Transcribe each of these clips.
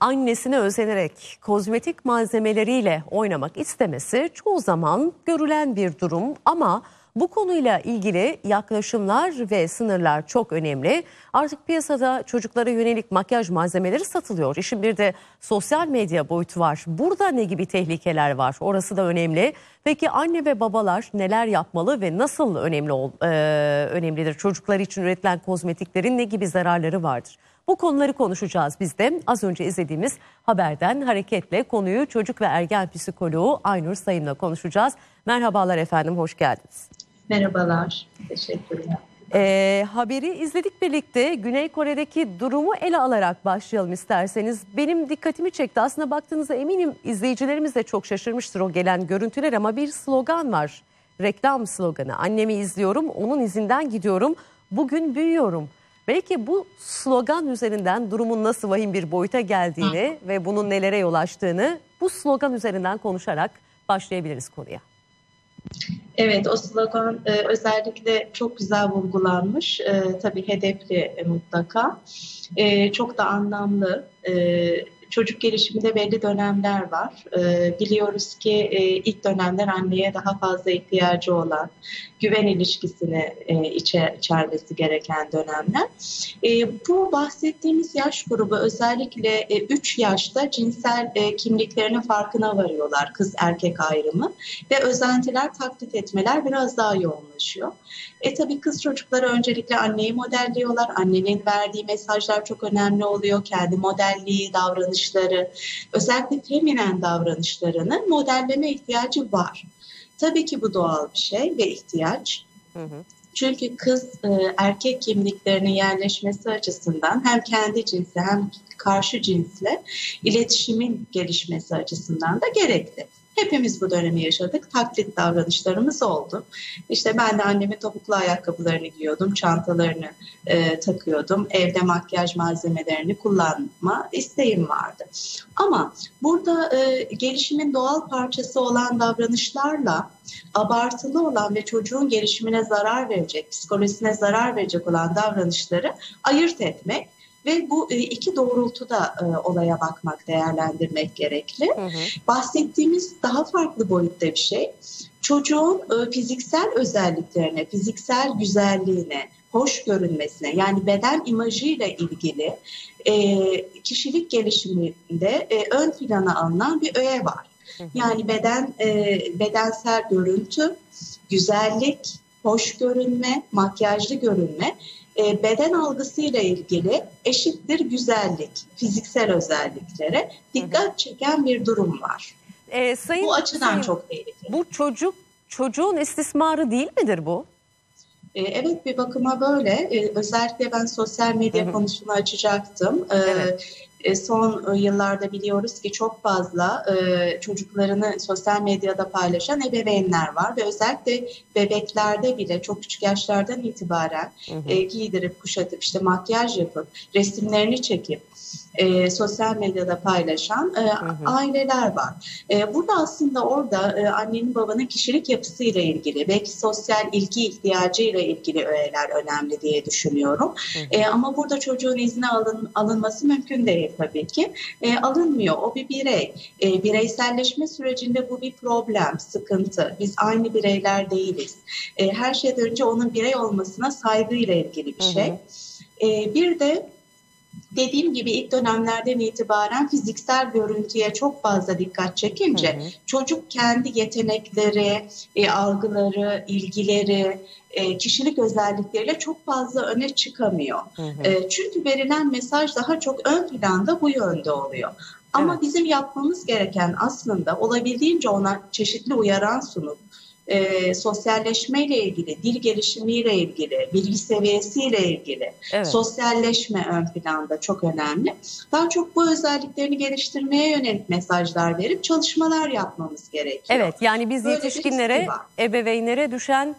annesine özenerek kozmetik malzemeleriyle oynamak istemesi çoğu zaman görülen bir durum ama bu konuyla ilgili yaklaşımlar ve sınırlar çok önemli. Artık piyasada çocuklara yönelik makyaj malzemeleri satılıyor. İşin bir de sosyal medya boyutu var. Burada ne gibi tehlikeler var? Orası da önemli. Peki anne ve babalar neler yapmalı ve nasıl önemli e, önemlidir? Çocuklar için üretilen kozmetiklerin ne gibi zararları vardır? Bu konuları konuşacağız biz de. Az önce izlediğimiz haberden hareketle konuyu çocuk ve ergen psikoloğu Aynur Sayın'la konuşacağız. Merhabalar efendim, hoş geldiniz. Merhabalar, teşekkürler. Ee, haberi izledik birlikte. Güney Kore'deki durumu ele alarak başlayalım isterseniz. Benim dikkatimi çekti. Aslında baktığınızda eminim izleyicilerimiz de çok şaşırmıştır o gelen görüntüler ama bir slogan var. Reklam sloganı. Annemi izliyorum, onun izinden gidiyorum. Bugün büyüyorum. Belki bu slogan üzerinden durumun nasıl vahim bir boyuta geldiğini ve bunun nelere yol açtığını bu slogan üzerinden konuşarak başlayabiliriz konuya. Evet, o slogan e, özellikle çok güzel vurgulanmış. E, tabii hedefli e, mutlaka. E, çok da anlamlı. E, çocuk gelişiminde belli dönemler var. E, biliyoruz ki e, ilk dönemler anneye daha fazla ihtiyacı olan, güven ilişkisini e, içe, içermesi gereken dönemler. E, bu bahsettiğimiz yaş grubu özellikle 3 e, yaşta cinsel e, kimliklerinin farkına varıyorlar kız erkek ayrımı ve özentiler taklit etmeler biraz daha yoğunlaşıyor. E tabii kız çocukları öncelikle anneyi modelliyorlar. Annenin verdiği mesajlar çok önemli oluyor. Kendi modelliği, davranışları, özellikle feminen davranışlarını modelleme ihtiyacı var. Tabii ki bu doğal bir şey ve ihtiyaç. Hı hı. Çünkü kız e, erkek kimliklerinin yerleşmesi açısından hem kendi cinsi hem karşı cinsle iletişimin gelişmesi açısından da gerekli. Hepimiz bu dönemi yaşadık. Taklit davranışlarımız oldu. İşte ben de annemin topuklu ayakkabılarını giyiyordum, çantalarını e, takıyordum. Evde makyaj malzemelerini kullanma isteğim vardı. Ama burada e, gelişimin doğal parçası olan davranışlarla abartılı olan ve çocuğun gelişimine zarar verecek, psikolojisine zarar verecek olan davranışları ayırt etmek ve bu e, iki doğrultuda e, olaya bakmak, değerlendirmek gerekli. Hı hı. Bahsettiğimiz daha farklı boyutta bir şey. Çocuğun e, fiziksel özelliklerine, fiziksel güzelliğine, hoş görünmesine yani beden imajıyla ilgili kişilik gelişiminde ön plana alınan bir öğe var. Yani beden bedensel görüntü, güzellik, hoş görünme, makyajlı görünme e, beden algısıyla ilgili eşittir güzellik, fiziksel özelliklere dikkat çeken bir durum var. E, sayın, bu açıdan sayın, çok tehlikeli. Bu çocuk çocuğun istismarı değil midir bu? E, evet bir bakıma böyle. E, özellikle ben sosyal medya Hı-hı. konusunu açacaktım. E, evet. E, son yıllarda biliyoruz ki çok fazla e, çocuklarını sosyal medyada paylaşan ebeveynler var ve özellikle bebeklerde bile çok küçük yaşlardan itibaren hı hı. E, giydirip kuşatıp işte makyaj yapıp resimlerini çekip e, sosyal medyada paylaşan e, hı hı. aileler var. E, burada aslında orada e, annenin babanın kişilik yapısıyla ilgili, belki sosyal ilgi ihtiyacıyla ilgili öğeler önemli diye düşünüyorum. Hı hı. E, ama burada çocuğun izni alın, alınması mümkün değil tabii ki. E, alınmıyor. O bir birey. E, bireyselleşme sürecinde bu bir problem, sıkıntı. Biz aynı bireyler değiliz. E, her şeyden önce onun birey olmasına saygıyla ilgili bir şey. Hı hı. E, bir de dediğim gibi ilk dönemlerden itibaren fiziksel görüntüye çok fazla dikkat çekince hı hı. çocuk kendi yetenekleri, e, algıları, ilgileri, e, kişilik özellikleriyle çok fazla öne çıkamıyor. Hı hı. E, çünkü verilen mesaj daha çok ön planda bu yönde oluyor. Ama evet. bizim yapmamız gereken aslında olabildiğince ona çeşitli uyaran sunup e, sosyalleşmeyle ilgili, dil gelişimiyle ilgili, bilgi seviyesiyle ilgili evet. sosyalleşme ön planda çok önemli. Daha çok bu özelliklerini geliştirmeye yönelik mesajlar verip çalışmalar yapmamız gerekiyor. Evet yani biz Böyle yetişkinlere, ebeveynlere düşen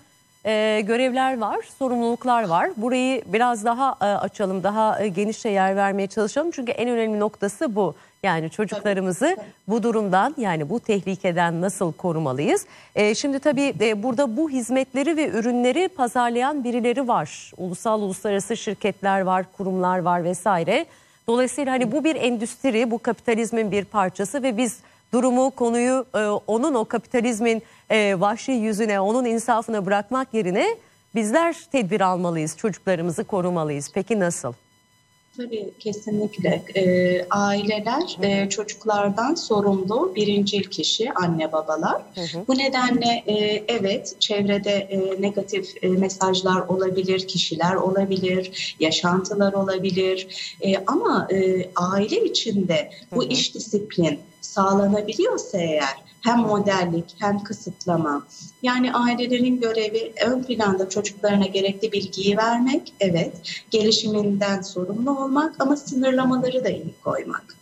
e, görevler var, sorumluluklar var. Burayı biraz daha e, açalım, daha e, genişçe yer vermeye çalışalım. Çünkü en önemli noktası bu. Yani çocuklarımızı bu durumdan yani bu tehlikeden nasıl korumalıyız? E, şimdi tabii e, burada bu hizmetleri ve ürünleri pazarlayan birileri var. Ulusal uluslararası şirketler var, kurumlar var vesaire. Dolayısıyla hani bu bir endüstri, bu kapitalizmin bir parçası ve biz durumu, konuyu e, onun o kapitalizmin e, vahşi yüzüne, onun insafına bırakmak yerine bizler tedbir almalıyız, çocuklarımızı korumalıyız. Peki nasıl? Tabii kesinlikle. E, aileler e, çocuklardan sorumlu birincil kişi anne babalar. Hı hı. Bu nedenle e, evet çevrede e, negatif e, mesajlar olabilir, kişiler olabilir, yaşantılar olabilir. E, ama e, aile içinde bu hı hı. iş disiplin sağlanabiliyorsa eğer hem modellik hem kısıtlama. Yani ailelerin görevi ön planda çocuklarına gerekli bilgiyi vermek, evet, gelişiminden sorumlu olmak ama sınırlamaları da iyi koymak.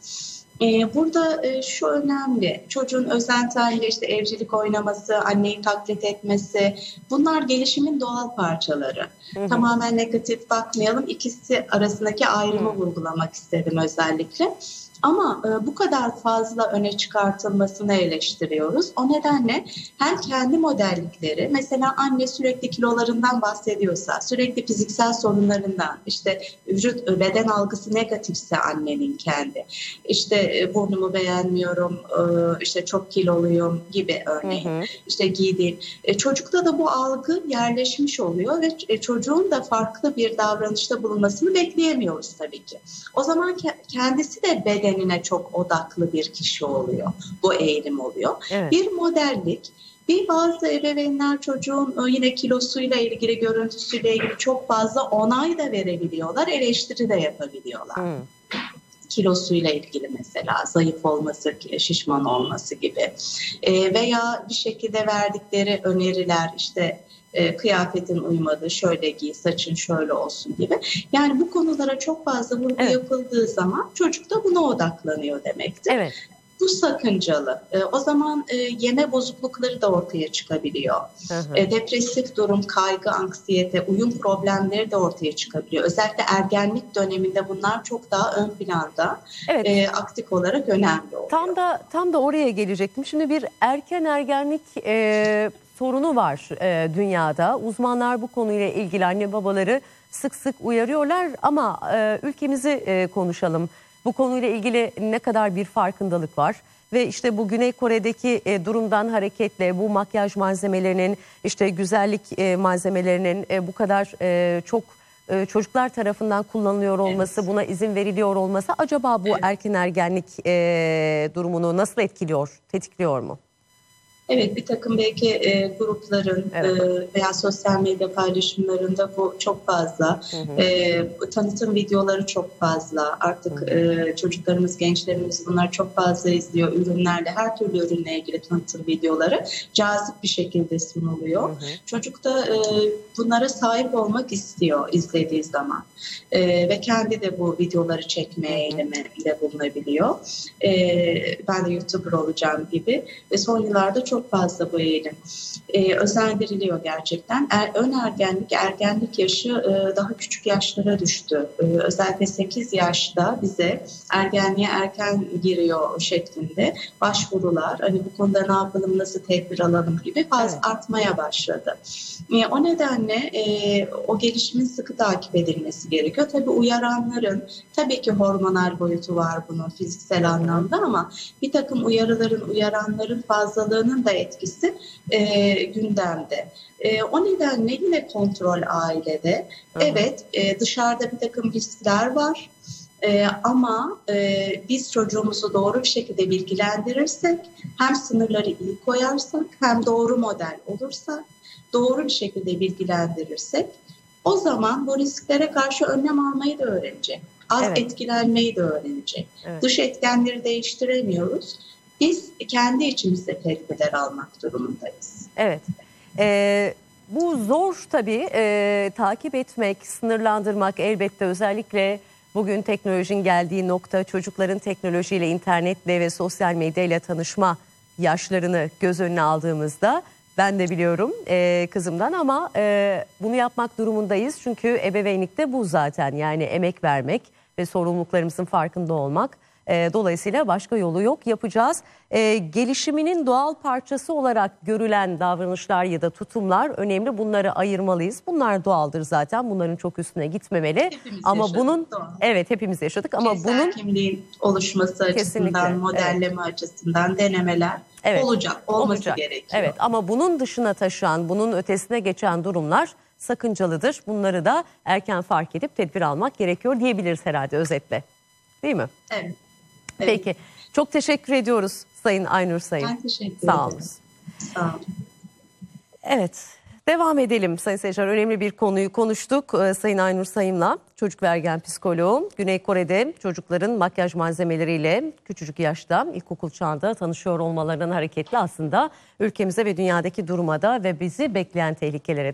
Ee, burada e, şu önemli, çocuğun özenti halinde işte evcilik oynaması, anneyi taklit etmesi, bunlar gelişimin doğal parçaları. Hı hı. Tamamen negatif bakmayalım, ikisi arasındaki ayrımı hı. vurgulamak istedim özellikle. Ama e, bu kadar fazla öne çıkartılmasını eleştiriyoruz. O nedenle hem kendi modellikleri, mesela anne sürekli kilolarından bahsediyorsa, sürekli fiziksel sorunlarından, işte vücut e, beden algısı negatifse annenin kendi, işte e, burnumu beğenmiyorum, e, işte çok kiloluyum gibi örneğin, hı hı. işte giydiğim. E, çocukta da bu algı yerleşmiş oluyor ve e, çocuğun da farklı bir davranışta bulunmasını bekleyemiyoruz tabii ki. O zaman ke kendisi de beden bedenine çok odaklı bir kişi oluyor. Bu eğilim oluyor. Evet. Bir modellik bir bazı ebeveynler çocuğun e, yine kilosuyla ilgili, görüntüsüyle ilgili çok fazla onay da verebiliyorlar, eleştiri de yapabiliyorlar. Hmm. Kilosuyla ilgili mesela zayıf olması, şişman olması gibi e, veya bir şekilde verdikleri öneriler işte e, kıyafetin uymadı, şöyle giy, saçın şöyle olsun gibi. Yani bu konulara çok fazla vurgu evet. yapıldığı zaman çocuk da buna odaklanıyor demektir. Evet. Bu sakıncalı. E, o zaman e, yeme bozuklukları da ortaya çıkabiliyor. Hı hı. E, depresif durum, kaygı, anksiyete, uyum problemleri de ortaya çıkabiliyor. Özellikle ergenlik döneminde bunlar çok daha ön planda evet. e, aktif olarak önemli oluyor. Tam da tam da oraya gelecektim. Şimdi bir erken ergenlik e, sorunu var e, dünyada. Uzmanlar bu konuyla ilgili anne babaları sık sık uyarıyorlar ama e, ülkemizi e, konuşalım. Bu konuyla ilgili ne kadar bir farkındalık var? Ve işte bu Güney Kore'deki e, durumdan hareketle bu makyaj malzemelerinin işte güzellik e, malzemelerinin e, bu kadar e, çok e, çocuklar tarafından kullanılıyor olması, evet. buna izin veriliyor olması acaba bu evet. erken ergenlik e, durumunu nasıl etkiliyor, tetikliyor mu? Evet bir takım belki e, grupların evet. e, veya sosyal medya paylaşımlarında bu çok fazla. Hı hı. E, tanıtım videoları çok fazla. Artık hı hı. E, çocuklarımız, gençlerimiz bunlar çok fazla izliyor. Ürünlerle, her türlü ürünle ilgili tanıtım videoları cazip bir şekilde sunuluyor. Hı hı. Çocuk da e, bunlara sahip olmak istiyor izlediği zaman. E, ve kendi de bu videoları çekmeye eyleminde bulunabiliyor. E, ben de YouTuber olacağım gibi. Ve son yıllarda çok çok fazla bu eğilim. E, özendiriliyor gerçekten. Er, ön ergenlik, ergenlik yaşı e, daha küçük yaşlara düştü. E, özellikle 8 yaşta bize ergenliğe erken giriyor şeklinde başvurular, hani bu konuda ne yapalım, nasıl tedbir alalım gibi fazla evet. artmaya başladı. E, o nedenle e, o gelişimin sıkı takip edilmesi gerekiyor. Tabii uyaranların, tabii ki hormonal boyutu var bunun fiziksel anlamda ama bir takım uyarıların, uyaranların fazlalığının da etkisi e, gündemde. E, o nedenle yine kontrol ailede. Hı. Evet e, dışarıda bir takım riskler var. E, ama e, biz çocuğumuzu doğru bir şekilde bilgilendirirsek, hem sınırları iyi koyarsak, hem doğru model olursa, doğru bir şekilde bilgilendirirsek, o zaman bu risklere karşı önlem almayı da öğrenecek. Az evet. etkilenmeyi de öğrenecek. Evet. Dış etkenleri değiştiremiyoruz biz kendi içimizde tedbirler almak durumundayız. Evet. Ee, bu zor tabii e, takip etmek, sınırlandırmak elbette özellikle bugün teknolojinin geldiği nokta çocukların teknolojiyle, internetle ve sosyal medyayla tanışma yaşlarını göz önüne aldığımızda ben de biliyorum e, kızımdan ama e, bunu yapmak durumundayız. Çünkü ebeveynlikte bu zaten yani emek vermek ve sorumluluklarımızın farkında olmak E, dolayısıyla başka yolu yok yapacağız. E, gelişiminin doğal parçası olarak görülen davranışlar ya da tutumlar önemli. Bunları ayırmalıyız. Bunlar doğaldır zaten. Bunların çok üstüne gitmemeli. Hepimiz ama yaşadık, bunun doğal. evet hepimiz yaşadık ama Cinsel bunun kimliğin oluşması Kesinlikle, açısından, modelleme açısından denemeler Evet, olacak, olması olacak. gerekiyor. Evet ama bunun dışına taşıyan, bunun ötesine geçen durumlar sakıncalıdır. Bunları da erken fark edip tedbir almak gerekiyor diyebiliriz herhalde özetle. Değil mi? Evet. Evet. Peki. Çok teşekkür ediyoruz Sayın Aynur Sayın. Ben teşekkür Sağ ederim. olun. Sağ olun. Evet. Devam edelim Sayın Seyirciler. Önemli bir konuyu konuştuk Ee, Sayın Aynur Sayım'la. Çocuk ve ergen psikoloğu. Güney Kore'de çocukların makyaj malzemeleriyle küçücük yaşta ilkokul çağında tanışıyor olmalarının hareketli aslında ülkemize ve dünyadaki duruma da ve bizi bekleyen tehlikelere de